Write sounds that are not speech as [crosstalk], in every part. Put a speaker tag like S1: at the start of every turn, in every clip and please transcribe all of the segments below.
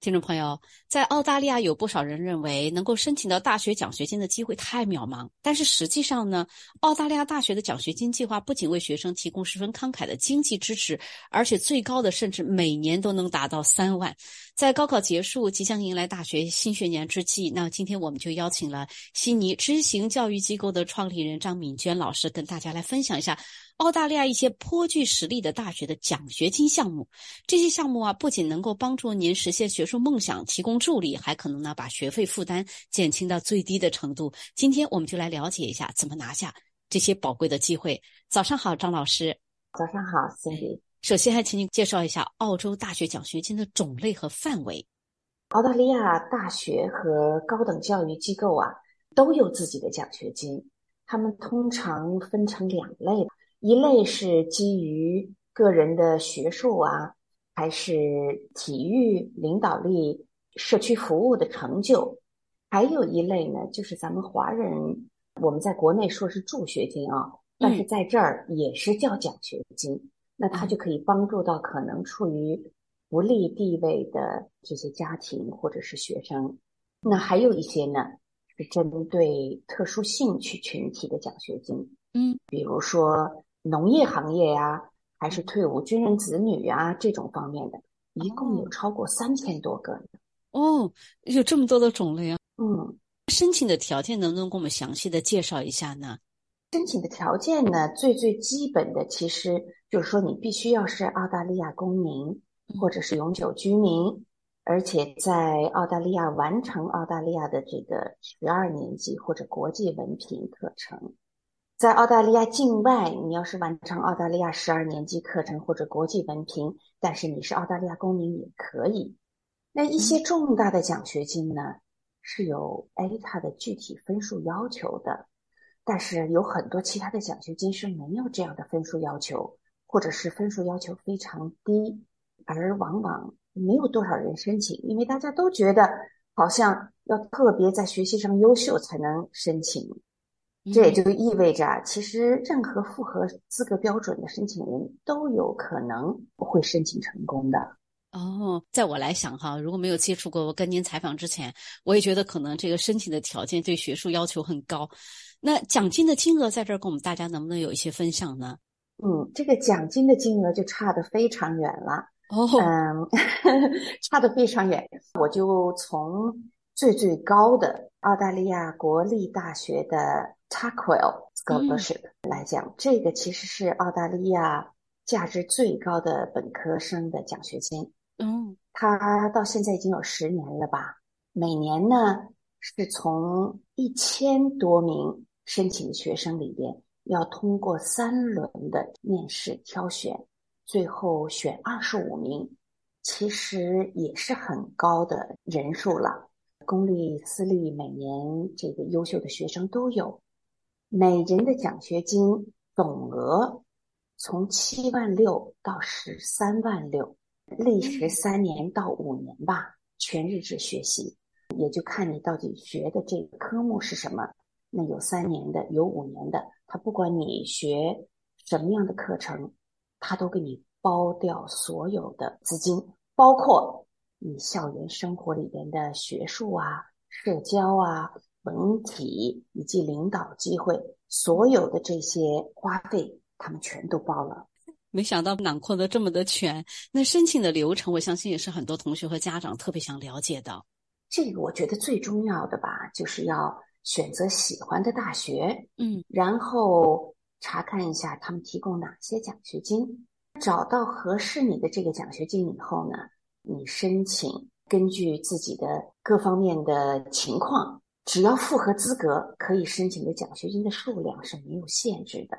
S1: 听众朋友，在澳大利亚有不少人认为能够申请到大学奖学金的机会太渺茫。但是实际上呢，澳大利亚大学的奖学金计划不仅为学生提供十分慷慨的经济支持，而且最高的甚至每年都能达到三万。在高考结束、即将迎来大学新学年之际，那今天我们就邀请了悉尼知行教育机构的创立人张敏娟老师，跟大家来分享一下。澳大利亚一些颇具实力的大学的奖学金项目，这些项目啊，不仅能够帮助您实现学术梦想，提供助力，还可能呢把学费负担减轻到最低的程度。今天我们就来了解一下怎么拿下这些宝贵的机会。早上好，张老师。
S2: 早上好，Cindy。
S1: 首先，还请您介绍一下澳洲大学奖学金的种类和范围。
S2: 澳大利亚大学和高等教育机构啊，都有自己的奖学金，他们通常分成两类。一类是基于个人的学术啊，还是体育、领导力、社区服务的成就；还有一类呢，就是咱们华人我们在国内说是助学金啊，但是在这儿也是叫奖学金。那它就可以帮助到可能处于不利地位的这些家庭或者是学生。那还有一些呢，是针对特殊兴趣群体的奖学金，
S1: 嗯，
S2: 比如说。农业行业呀，还是退伍军人子女呀，这种方面的，一共有超过三千多个呢。
S1: 哦，有这么多的种类啊！
S2: 嗯，
S1: 申请的条件能不能给我们详细的介绍一下呢？
S2: 申请的条件呢，最最基本的其实就是说，你必须要是澳大利亚公民或者是永久居民，而且在澳大利亚完成澳大利亚的这个十二年级或者国际文凭课程。在澳大利亚境外，你要是完成澳大利亚十二年级课程或者国际文凭，但是你是澳大利亚公民也可以。那一些重大的奖学金呢，是有 ATA 的具体分数要求的，但是有很多其他的奖学金是没有这样的分数要求，或者是分数要求非常低，而往往没有多少人申请，因为大家都觉得好像要特别在学习上优秀才能申请。这也就意味着，其实任何符合资格标准的申请人都有可能会申请成功的。
S1: 哦，在我来想哈，如果没有接触过，我跟您采访之前，我也觉得可能这个申请的条件对学术要求很高。那奖金的金额在这儿，跟我们大家能不能有一些分享呢？
S2: 嗯，这个奖金的金额就差得非常远了。
S1: 哦，
S2: 嗯，[laughs] 差得非常远。我就从最最高的澳大利亚国立大学的。Taquel Scholarship 来讲，这个其实是澳大利亚价值最高的本科生的奖学金。
S1: 嗯，
S2: 它到现在已经有十年了吧？每年呢是从一千多名申请学生里边，要通过三轮的面试挑选，最后选二十五名，其实也是很高的人数了。公立、私立，每年这个优秀的学生都有。每人的奖学金总额从七万六到十三万六，历时三年到五年吧，全日制学习，也就看你到底学的这个科目是什么。那有三年的，有五年的，他不管你学什么样的课程，他都给你包掉所有的资金，包括你校园生活里边的学术啊、社交啊。文体以及领导机会，所有的这些花费，他们全都包了。
S1: 没想到囊括的这么的全。那申请的流程，我相信也是很多同学和家长特别想了解的。
S2: 这个我觉得最重要的吧，就是要选择喜欢的大学，
S1: 嗯，
S2: 然后查看一下他们提供哪些奖学金，找到合适你的这个奖学金以后呢，你申请，根据自己的各方面的情况。只要符合资格，可以申请的奖学金的数量是没有限制的。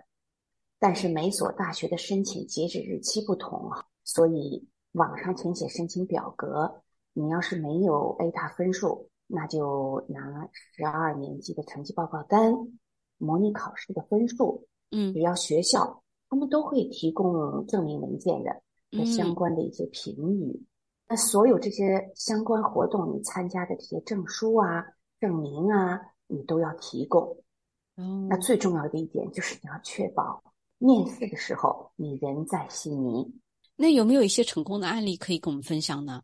S2: 但是每所大学的申请截止日期不同啊，所以网上填写申请表格，你要是没有 A 大分数，那就拿十二年级的成绩报告单、模拟考试的分数。
S1: 嗯，
S2: 只要学校他们都会提供证明文件的和相关的一些评语。那所有这些相关活动你参加的这些证书啊。证明啊，你都要提供。
S1: 哦，
S2: 那最重要的一点就是你要确保面试的时候你人在悉尼。
S1: 那有没有一些成功的案例可以跟我们分享呢？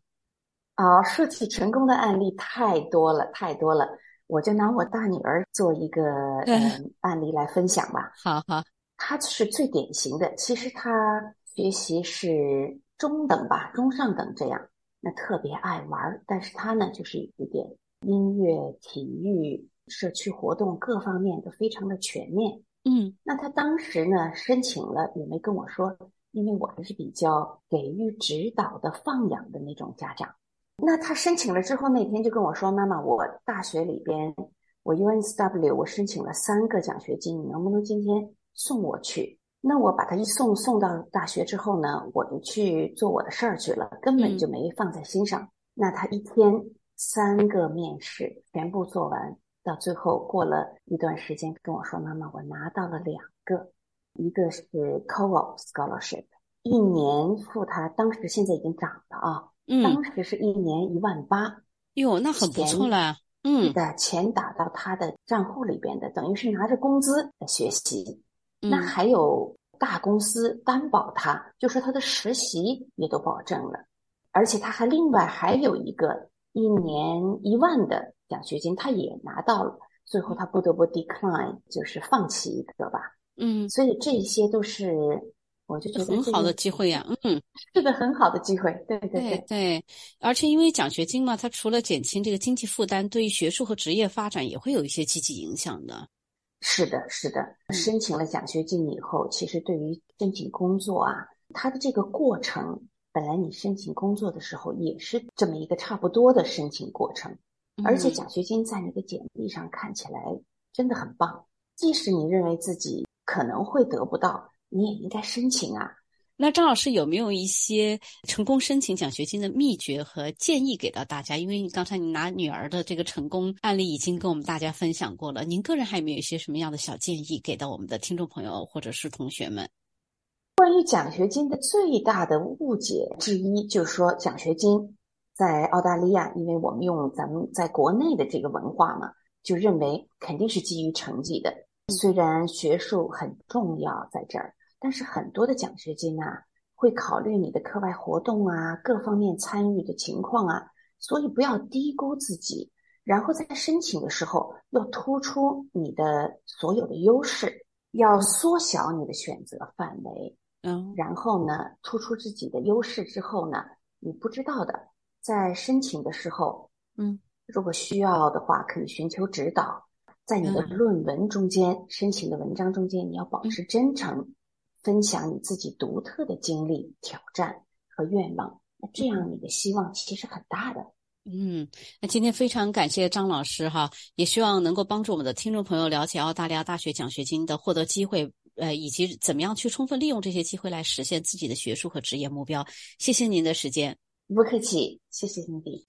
S2: 啊，说起成功的案例太多了，太多了。我就拿我大女儿做一个嗯 [laughs] 案例来分享吧。
S1: 好好，
S2: 她是最典型的。其实她学习是中等吧，中上等这样。那特别爱玩，但是他呢，就是有一点音乐、体育、社区活动各方面都非常的全面。
S1: 嗯，
S2: 那他当时呢申请了，也没跟我说，因为我还是比较给予指导的、放养的那种家长。那他申请了之后，那天就跟我说：“妈妈，我大学里边，我 UNSW 我申请了三个奖学金，你能不能今天送我去？”那我把他一送送到大学之后呢，我就去做我的事儿去了，根本就没放在心上。那他一天三个面试全部做完，到最后过了一段时间跟我说：“妈妈，我拿到了两个，一个是 Co-op Scholarship，一年付他，当时现在已经涨了啊。”当时是一年一万八，
S1: 哟，那很不错了。嗯，
S2: 的钱打到他的账户里边的，等于是拿着工资来学习。那还有大公司担保他，就说他的实习也都保证了，而且他还另外还有一个一年一万的奖学金，他也拿到了。最后他不得不 decline，就是放弃一个吧。
S1: 嗯，
S2: 所以这些都是。我就觉得
S1: 很好的机会呀，嗯，[laughs]
S2: 是个很好的机会，对对对
S1: 对，而且因为奖学金嘛，它除了减轻这个经济负担，对于学术和职业发展也会有一些积极影响的。
S2: 是的，是的，申请了奖学金以后，其实对于申请工作啊，它的这个过程，本来你申请工作的时候也是这么一个差不多的申请过程，而且奖学金在你的简历上看起来真的很棒，即使你认为自己可能会得不到。你也应该申请啊。
S1: 那张老师有没有一些成功申请奖学金的秘诀和建议给到大家？因为你刚才你拿女儿的这个成功案例已经跟我们大家分享过了，您个人还有没有一些什么样的小建议给到我们的听众朋友或者是同学们？
S2: 关于奖学金的最大的误解之一，就是说奖学金在澳大利亚，因为我们用咱们在国内的这个文化嘛，就认为肯定是基于成绩的。虽然学术很重要，在这儿。但是很多的奖学金啊，会考虑你的课外活动啊，各方面参与的情况啊，所以不要低估自己。然后在申请的时候，要突出你的所有的优势，要缩小你的选择范围。
S1: 嗯，
S2: 然后呢，突出自己的优势之后呢，你不知道的，在申请的时候，
S1: 嗯，
S2: 如果需要的话，可以寻求指导。在你的论文中间，申请的文章中间，你要保持真诚。分享你自己独特的经历、挑战和愿望，那这样你的希望其实很大的。
S1: 嗯，那今天非常感谢张老师哈，也希望能够帮助我们的听众朋友了解澳大利亚大学奖学金的获得机会，呃，以及怎么样去充分利用这些机会来实现自己的学术和职业目标。谢谢您的时间，
S2: 不客气，谢谢兄弟。